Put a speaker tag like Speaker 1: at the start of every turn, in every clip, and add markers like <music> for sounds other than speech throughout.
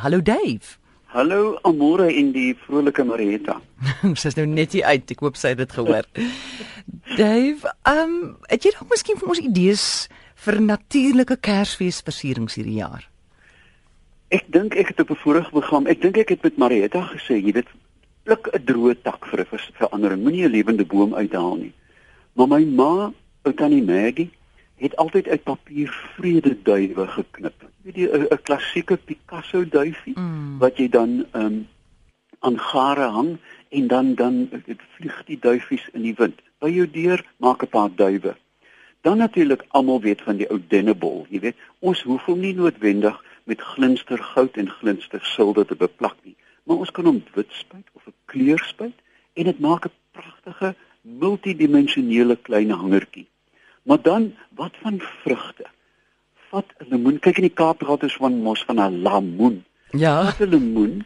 Speaker 1: Hallo Dave.
Speaker 2: Hallo Amore en die vrolike Marietta. <laughs>
Speaker 1: Sy's nou net hier uit. Ek hoop sy het dit gehoor. <laughs> Dave, ehm, um, het jy dalk miskien vir ons idees vir natuurlike Kersfeesversierings hierdie jaar?
Speaker 2: Ek dink ek het op 'n vorige program, ek dink ek het met Marietta gesê, jy weet, pluk 'n droë tak vir 'n verandering. Moenie 'n lewende boom uithaal nie. Maar my ma, ou tannie Maggie, het altyd uit papier vrede duwe geknip. Weet jy 'n klassieke Picasso duifie mm. wat jy dan um, aan gare hang en dan dan dit vlieg die duifies in die wind. By jou deur maak 'n paar duwe. Dan natuurlik almal weet van die ou dennebol, jy weet, ons hoef hom nie noodwendig met glinster goud en glinster silwer te beplak nie, maar ons kan hom wit spuit of 'n kleur spuit en dit maak 'n pragtige multidimensionele klein hangertjie. Maar dan wat van vrugte? Vat 'n lemoen. Kyk in die Kaap praat ons van mos van 'n lemoen.
Speaker 1: Ja.
Speaker 2: Vat 'n lemoen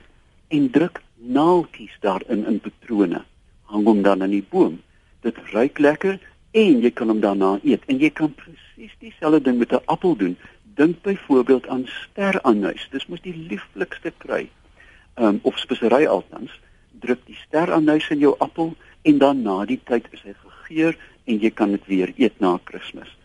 Speaker 2: en druk naaltjies daarin in patrone. Hang hom dan aan die boom. Dit ruik lekker en jy kan hom daarna eet. En jy kan presies dieselfde ding met 'n appel doen. Dink byvoorbeeld aan sterannuis. Dis mos die lieflikste kry. Ehm um, of spesery altans. Druk die sterannuis in jou appel en dan na die tyd is hy gegeur en jy kan dit weer eet na Kersfees.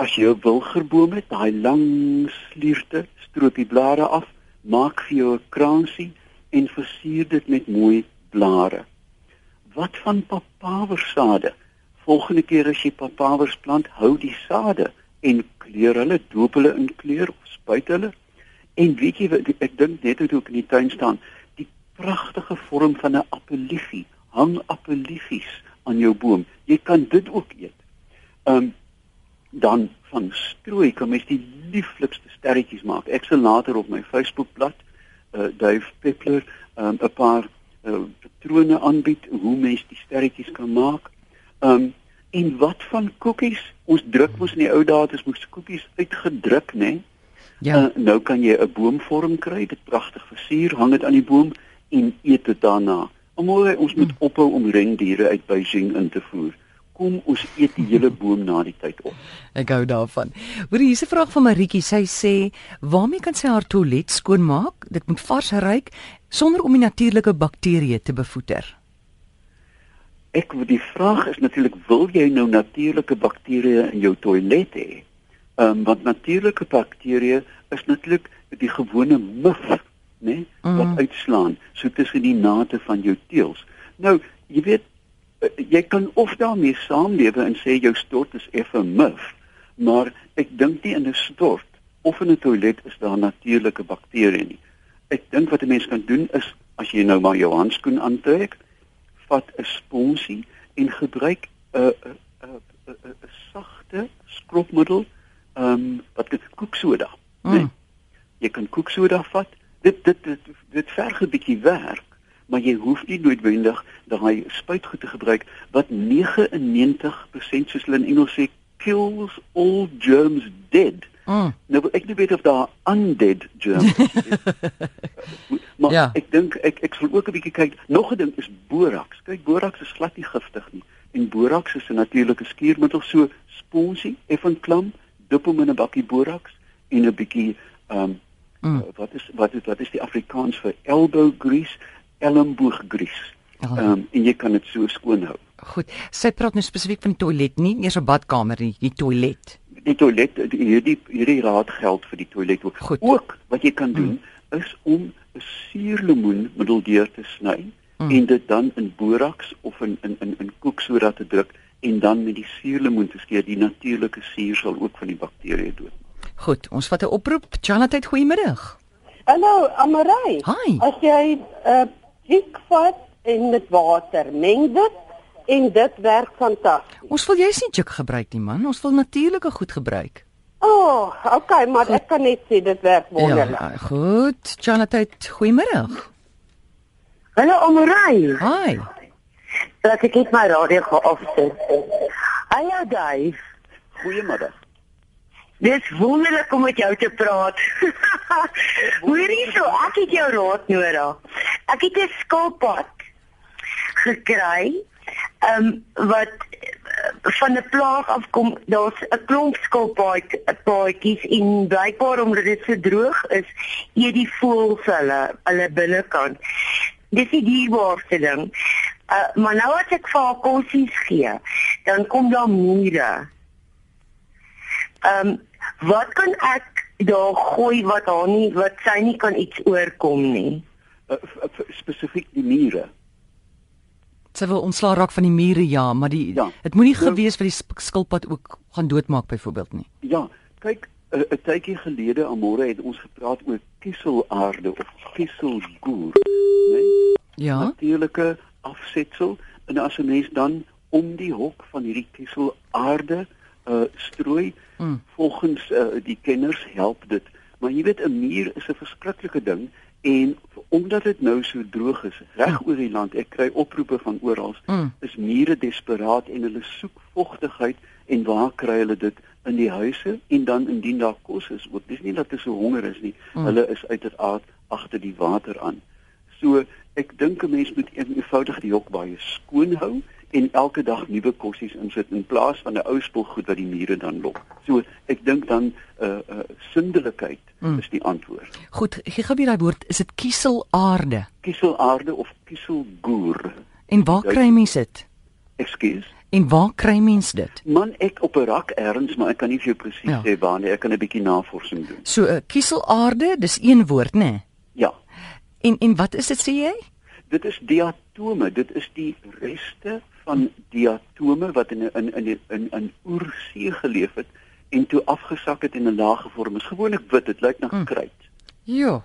Speaker 2: As jy 'n wilgerboom het, daai lang slierte, stroop die blare af, maak vir jou 'n kransie en versier dit met mooi blare. Wat van papawersade? Volgende keer as jy papawers plant, hou die sade en kleur hulle, doop hulle in kleur of spuit hulle. En weet jy wat ek dink net hoe ek in die tuin staan, die pragtige vorm van 'n appeliefie, hang appeliefies aan jou boom. Jy kan dit ook eet. Ehm um, dan van strooi kan mens die lieflikste sterretjies maak. Ek sal later op my Facebookblad uh Dave Peppler um, 'n paar uh, patrone aanbied hoe mens die sterretjies kan maak. Ehm um, en wat van koekies? Ons druk mos in die ou dae het ons koekies uitgedruk, né? Nee? Ja. Uh, nou kan jy 'n boomvorm kry, dit pragtig versier, hang dit aan die boom en eet dit daarna. Almal ons moet hmm. ophou om rendiere uit Beijing in te voer. Kom ons eet die hele boom na die tyd op.
Speaker 1: Ek hou daarvan. Hoor hier's 'n vraag van Maritjie. Sy sê, "Waarmee kan sy haar toilet skoonmaak? Dit moet vars ruik sonder om die natuurlike bakterieë te bevoeder."
Speaker 2: Ek die vraag is natuurlik, wil jy nou natuurlike bakterieë in jou toilet hê? Ehm um, want natuurlike bakterieë is natuurlik die gewone muf nê, nee, mm. wat uitslaan so tussen die nate van jou teels. Nou, jy weet jy kan of daarmee saamlewe en sê jou stort is effe muf, maar ek dink nie in 'n stort of in 'n toilet is daar natuurlike bakterieë nie. Ek dink wat 'n mens kan doen is as jy nou maar jou handskoen aantrek, vat 'n sponsie en gebruik 'n 'n 'n 'n sagte skropmiddel, ehm um, wat dit koeksoda, mm. nee. Jy kan koeksoda vat dit dit dit, dit verg 'n bietjie werk, maar jy hoef nie noodwendig daai spuitgoed te gebruik wat 99% soos hulle in Engels sê kills all germs dead. Mm. Nou ek nie weet of daar undead germs is. <laughs> maar ja. ek dink ek ek sal ook 'n bietjie kyk. Nog 'n ding is boraks. Kyk, boraks is glad nie giftig nie. En boraks is 'n natuurlike skuurmiddel so sponsie, effens klam, dop hom in 'n bakkie boraks en 'n bietjie ehm um, Mm. Uh, wat is wat is wat is die Afrikaans vir elbow grease, elmboog grease. Oh. Ehm um, en jy kan dit so skoon hou.
Speaker 1: Goed. Sy praat nou spesifiek van die toilet, nie eers 'n badkamer nie, die toilet.
Speaker 2: Die toilet, hierdie hierdie raad geld vir die toilet ook. Goed. Ook wat jy kan doen mm. is om 'n suurlemoen middeldeur te sny mm. en dit dan in boraks of in in in in koeksoda te druk en dan met die suurlemoen te skeer. Die natuurlike suur sal ook van die bakterieë dood.
Speaker 1: Goed, ons vat 'n oproep. Janatheid, goeiemiddag.
Speaker 3: Hallo, Amarai.
Speaker 1: Hi.
Speaker 3: As jy 'n uh, dik vat en met water meng dit en dit werk fantasties.
Speaker 1: Ons wil jy sien juk gebruik nie man. Ons wil natuurlike goed gebruik.
Speaker 3: O, oh, okay, maar goed. ek kan net sê dit werk wonderlik.
Speaker 1: Ja, goed. Janatheid, goeiemiddag.
Speaker 4: Hallo, Amarai.
Speaker 1: Hi.
Speaker 4: Laat ek net my radio geafsit. Hallo, Dave.
Speaker 2: Goeiemiddag.
Speaker 4: Dis wonderlik om met jou te praat. <laughs> Hoorie so, ek het jou raad nodig. Ek het 'n skilpad gekry. Ehm um, wat van 'n plaag afkom. Daar's 'n klomp skilpaadjies en blykbaar omdat dit so droog is, eet die voëls hulle hulle binnekant. Dis die dierbaarste ding. Uh, maar nou as ek vir haar kossies gee, dan kom daar mure. Ehm um, wat kan ek daar gooi wat haar nie wat sy nie kan iets oorkom nie?
Speaker 2: Uh, spesifiek die mure.
Speaker 1: Sy wil ontslaa raak van die mure ja, maar die
Speaker 2: Ja.
Speaker 1: dit moenie
Speaker 2: Nou-
Speaker 1: gewees vir die skilpad ook gaan doodmaak byvoorbeeld nie.
Speaker 2: Ja, kyk, 'n tydjie gelede amore het ons gepraat oor kieselaarde of kieselgoer, né? Nee?
Speaker 1: Ja.
Speaker 2: Natuurlike afsetsel en as 'n mens dan om die hok van hierdie kieselaarde uh strooi,
Speaker 1: Mm.
Speaker 2: volgens uh, die kenners help dit. Maar jy weet 'n muur is 'n verskriklike ding en omdat dit nou so droog is reg oor die land, ek kry oproepe van oral,
Speaker 1: Mm.
Speaker 2: is mure desperaat en hulle soek vogtigheid en waar kry hulle dit? In die huise en dan indien daar kos is ook. Dis nie dat hulle so honger is nie.
Speaker 1: Mm.
Speaker 2: hulle is uiteraard agter die water aan. So ek dink 'n mens moet een- eenvoudig die hok baie skoon hou en elke dag nuwe kossies insit in plaas van 'n ou spulgoed wat die mure dan lok so ek dink dan 'n uh, uh, sindelikheid
Speaker 1: Mm.
Speaker 2: is die antwoord
Speaker 1: Goed, gee gou weer daai woord, is dit kieselaarde?
Speaker 2: kieselaarde of kieselgoer
Speaker 1: En waar kry mens dit?
Speaker 2: ekskuus
Speaker 1: En waar kry mens dit?
Speaker 2: Man ek op 'n rak erns, maar ek kan nie vir jou presies
Speaker 1: Ja.
Speaker 2: sê waar nie. Ek kan 'n bietjie navorsing doen.
Speaker 1: So uh, kieselaarde, dis een woord, né? Nee?
Speaker 2: Ja.
Speaker 1: En en wat is dit sê jy?
Speaker 2: Dit is diatome. Dit is die reste van diatome wat in in in in in oersee geleef het en toe afgesak het en 'n laag gevorm is. Gewoonlik wit, dit lyk na
Speaker 1: Mm.
Speaker 2: kruit.
Speaker 1: Ja.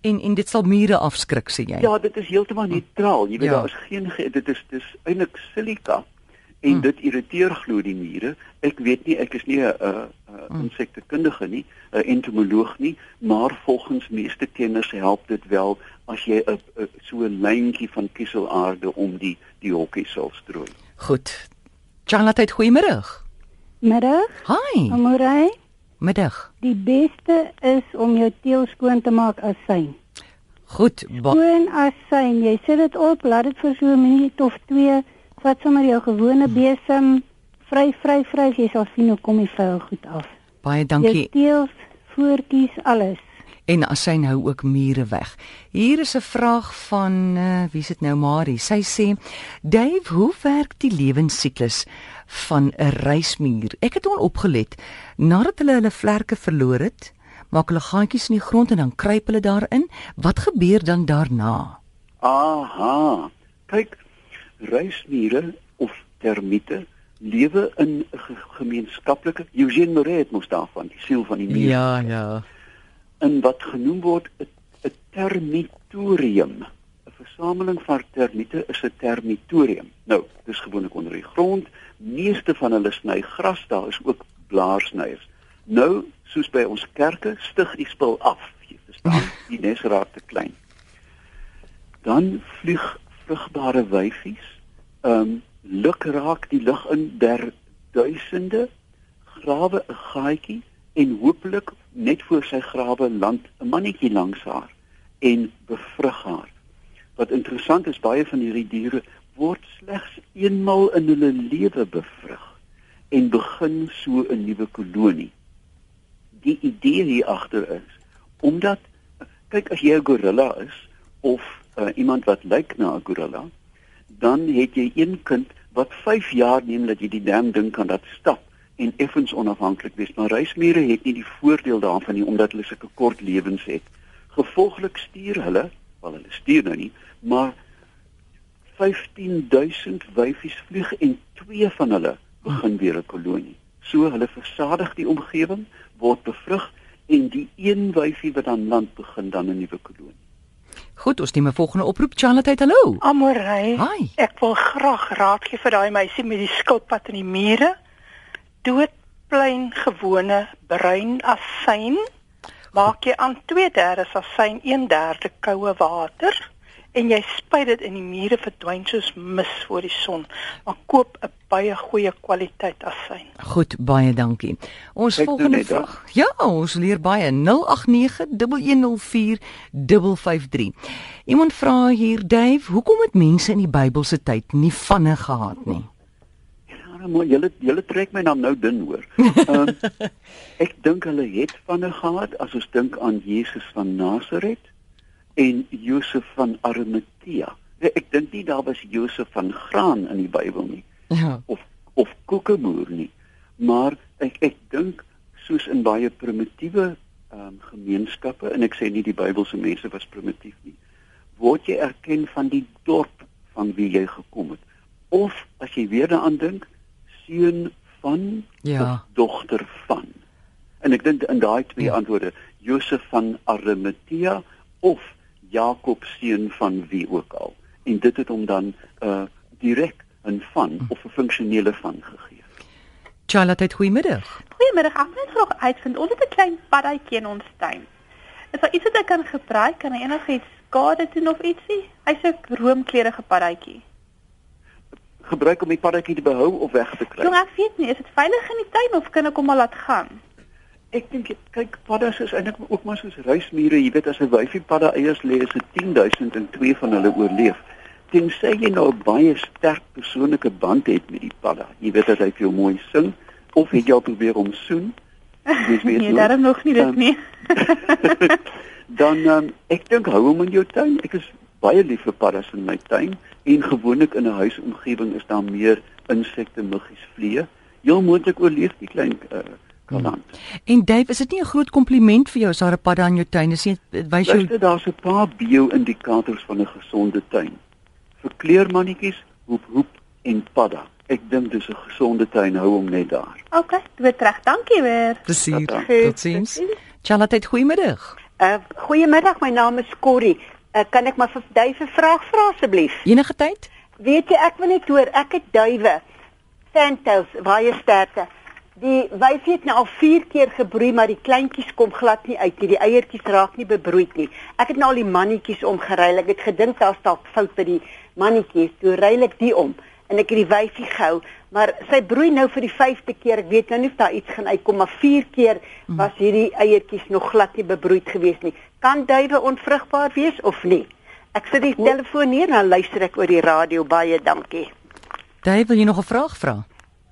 Speaker 1: En en dit sal mure afskrik sê jy.
Speaker 2: Ja, dit is heeltemal neutraal. Jy weet
Speaker 1: Ja.
Speaker 2: daar is geen ge- dit is dis eintlik silika en
Speaker 1: Mm.
Speaker 2: dit irriteer glo die mure. Ek weet nie, ek is nie 'n 'n
Speaker 1: Mm.
Speaker 2: insektekundige nie, 'n entomoloog nie, maar volgens meeste kenners help dit wel as jy 'n 'n- so 'n lyntjie van kieselaarde om die die hokkie sal strooi.
Speaker 1: Goed. Charlotte, goeiemôre.
Speaker 5: Middag,
Speaker 1: Hi.
Speaker 5: Amorey.
Speaker 1: Middag.
Speaker 5: Die beste is om jou teel skoon te maak as syn.
Speaker 1: Goed.
Speaker 5: Skoon as syn. Jy sit dit op, laat dit vir so 'n minuut of 2, vat sommer jou gewone besem, vry vry vry, jy sal sien hoe kom die vuil goed af.
Speaker 1: baie dankie.
Speaker 5: teels, voetjies, alles.
Speaker 1: En asyn hou ook mure weg. Hier is 'n vraag van uh, wie is dit nou Marie? Sy sê: "Dave, hoe werk die lewensiklus van 'n reismuur?" Ek het hom opgelet. Nadat hulle hulle vlerke verloor het, maak hulle gaatjies in die grond en dan kruip hulle daarin. Wat gebeur dan daarna?
Speaker 2: Aha. Kyk, reismure of termiete lewe in 'n ge gemeenskaplike Eugene Moret het mos daarvan, die siel van die muur.
Speaker 1: ja.
Speaker 2: in wat genoem word 'n 'n termitorium. 'n Versameling van termiete is 'n termitorium. Nou, dis gewoonlik onder die grond. Meeste van hulle sny gras, daar is ook blaarsnyers. Nou, soos by ons kerke, stig die spul af. Jy verstaan, die nes raak te klein. Dan vlieg vrugbare wyfies, ehm um, luk raak die lug in der duisende grawe 'n gaatjie en hopelik net voor sy grawe land 'n mannetjie langs haar en bevrug haar. Wat interessant is, baie van hierdie diere word slegs eenmal in hulle lewe bevrug en begin so 'n nuwe kolonie. Die idee hier agter is omdat kyk as jy 'n gorilla is of uh, iemand wat lyk na 'n gorilla, dan het jy een kind wat 5 jaar neem dat jy die dam ding kan laat stap en effens onafhanklik wees. Maar reismure het nie die voordeel daarvan nie omdat hulle sulke kort lewens het. Gevolglik stuur hulle, wel hulle stuur nou nie, maar 15000 wyfies vlieg en twee van hulle begin weer 'n kolonie. So hulle versadig die omgewing, word bevrug en die een wyfie wat aan land begin dan 'n nuwe kolonie.
Speaker 1: Goed, ons neem 'n volgende oproep. Charlotte, hallo.
Speaker 6: Amorey.
Speaker 1: Hi.
Speaker 6: Ek wil graag raad gee vir daai meisie met die skilpad in die mure. Doodplein gewone bruin asyn. Maak jy aan 2/3 asyn, 1/3 koue water en jy spuit dit in die mure verdwyn soos mis voor die son. Maar koop 'n baie goeie kwaliteit asyn.
Speaker 1: Goed, baie dankie. Ons
Speaker 2: nou
Speaker 1: volgende vraag. Ja, ons leer baie 0891104553. Iemand vra hier, Dave, hoekom het mense in die Bybelse tyd nie vanne gehad nie?
Speaker 2: Ja, Ja, maar julle julle trek my dan nou dun hoor. Um, <laughs> ek dink hulle het van 'n gehad as ons dink aan Jesus van Nasaret en Josef van Arimatea. Ek dink nie daar was Josef van graan in die Bybel nie
Speaker 1: Ja.
Speaker 2: of of koekeboer nie. Maar ek ek dink soos in baie primitiewe ehm um, gemeenskappe en ek sê nie die Bybelse mense was primitief nie. Word jy erken van die dorp van wie jy gekom het of as jy weer daaraan dink seun van
Speaker 1: Ja.
Speaker 2: of dogter van. En ek dink in daai twee
Speaker 1: Ja.
Speaker 2: antwoorde Josef van Arimatea of Jakob seun van wie ook al. En dit het hom dan uh direk 'n van of 'n funksionele van gegee.
Speaker 1: Charlotte, goeiemiddag.
Speaker 6: Goeiemiddag. Ek wil graag uitvind. Ons het 'n klein paddatjie in ons tuin. Is daar iets wat ek kan gebruik? Kan hy enigiets skade doen of ietsie? Hy's 'n roomkleurige paddatjie.
Speaker 2: Gebruik om die paddatjie te behou of weg te kry.
Speaker 6: Jong, ek weet nie, is dit veilig in die tuin of kan ek hom maar laat gaan?
Speaker 2: Ek dink kyk paddas is eintlik ook maar soos ruismure, jy weet as 'n wyfie padda eiers lê, is dit 10000 en twee van hulle oorleef. Tensy jy nou 'n baie sterk persoonlike band het met die padda. Jy weet as hy vir jou mooi sing of het jy al probeer om soen? <laughs> Dis weet
Speaker 6: nee,
Speaker 2: nooit.
Speaker 6: daarom nog nie dit nie. <laughs>
Speaker 2: dan um, ek dink hou hom in jou tuin. Ek is baie lief vir paddas in my tuin en gewoonlik in 'n huisomgewing is daar meer insekte, muggies, vliee. Heel moontlik oorleef die klein uh, kaland.
Speaker 1: En Dave, is dit nie 'n groot kompliment vir jou as daar 'n padda in jou tuin is nie? Dit wys jou
Speaker 2: Luister, daar's 'n paar bio-indikators van 'n gesonde tuin. Vir kleermannetjies, hoep hoep en padda. Ek dink dis 'n gesonde tuin, hou hom net daar.
Speaker 6: OK, dood reg. Dankie weer.
Speaker 1: plesier.
Speaker 2: Goed.
Speaker 1: Totsiens. Charlotte, goeiemiddag.
Speaker 7: Uh goeiemiddag, my naam is Corrie. Uh, kan ek maar vir Duif 'n vraag vra asseblief?
Speaker 1: Enige tyd?
Speaker 7: Weet jy, ek wil net hoor, ek het duwe. Fantails, baie sterkte. Die wyfie het nou al 4 keer gebroei, maar die kleintjies kom glad nie uit nie. Die eiertjies raak nie bebroei nie. Ek het nou al die mannetjies omgeruil. Ek het gedink daar's dalk fout by die mannetjies. Toe ruil ek die om en ek het die wyfie gehou, maar sy broei nou vir die 5de keer. Ek weet nou nie of daar iets gaan uitkom, maar 4 keer was hierdie eiertjies nog glad nie bebroei gewees nie. Kan duwe onvrugbaar wees of nie? Ek sit die telefoon neer en dan luister ek oor die radio. Baie dankie.
Speaker 1: Dave, wil jy nog 'n vraag vra?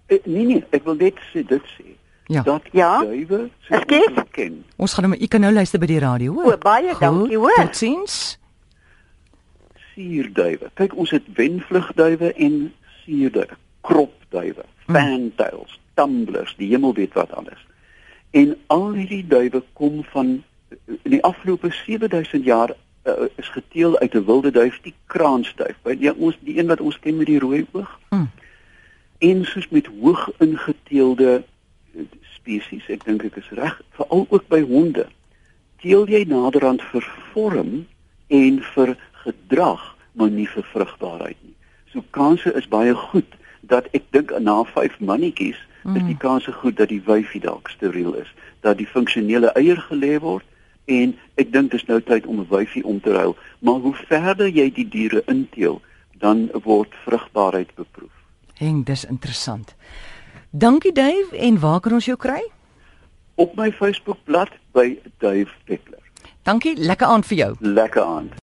Speaker 2: Eh, nee nee, ek wil net sê dit sê.
Speaker 1: Ja.
Speaker 2: Dat
Speaker 7: Ja?
Speaker 2: duwe ons ken.
Speaker 1: Ons gaan hom u kan nou luister by die radio, hoor.
Speaker 7: O, baie
Speaker 1: Goed,
Speaker 7: dankie, hoor.
Speaker 1: Totsiens.
Speaker 2: Suurduwe. Kyk, ons het wenvlugduwe en suurduwe, kropduwe,
Speaker 1: Mm.
Speaker 2: fantails, tumblers, die hemel weet wat alles. En al hierdie duwe kom van in die afgelope 7000 jaar uh, is geteel uit 'n wilde duif, die kraansduif. By die ons die een wat ons ken met die rooi oog.
Speaker 1: Mm.
Speaker 2: En soos met hoog ingeteelde eh, spesies, ek dink ek is reg, veral ook by honde. Teel jy naderhand vir vorm en vir gedrag, maar nie vir vrugbaarheid nie. So kanse is baie goed dat ek dink na 5 mannetjies mm. is die kanse goed dat die wyfie dalk steriel is, dat die funksionele eier gelê word en ek dink dis nou tyd om 'n wyfie om te ruil, maar hoe verder jy die diere inteel, dan word vrugbaarheid beproef.
Speaker 1: Heng, dis interessant. Dankie Dave en waar kan ons jou kry?
Speaker 2: Op my Facebookblad by Dave Peckler.
Speaker 1: Dankie, lekker aand vir jou.
Speaker 2: Lekker aand.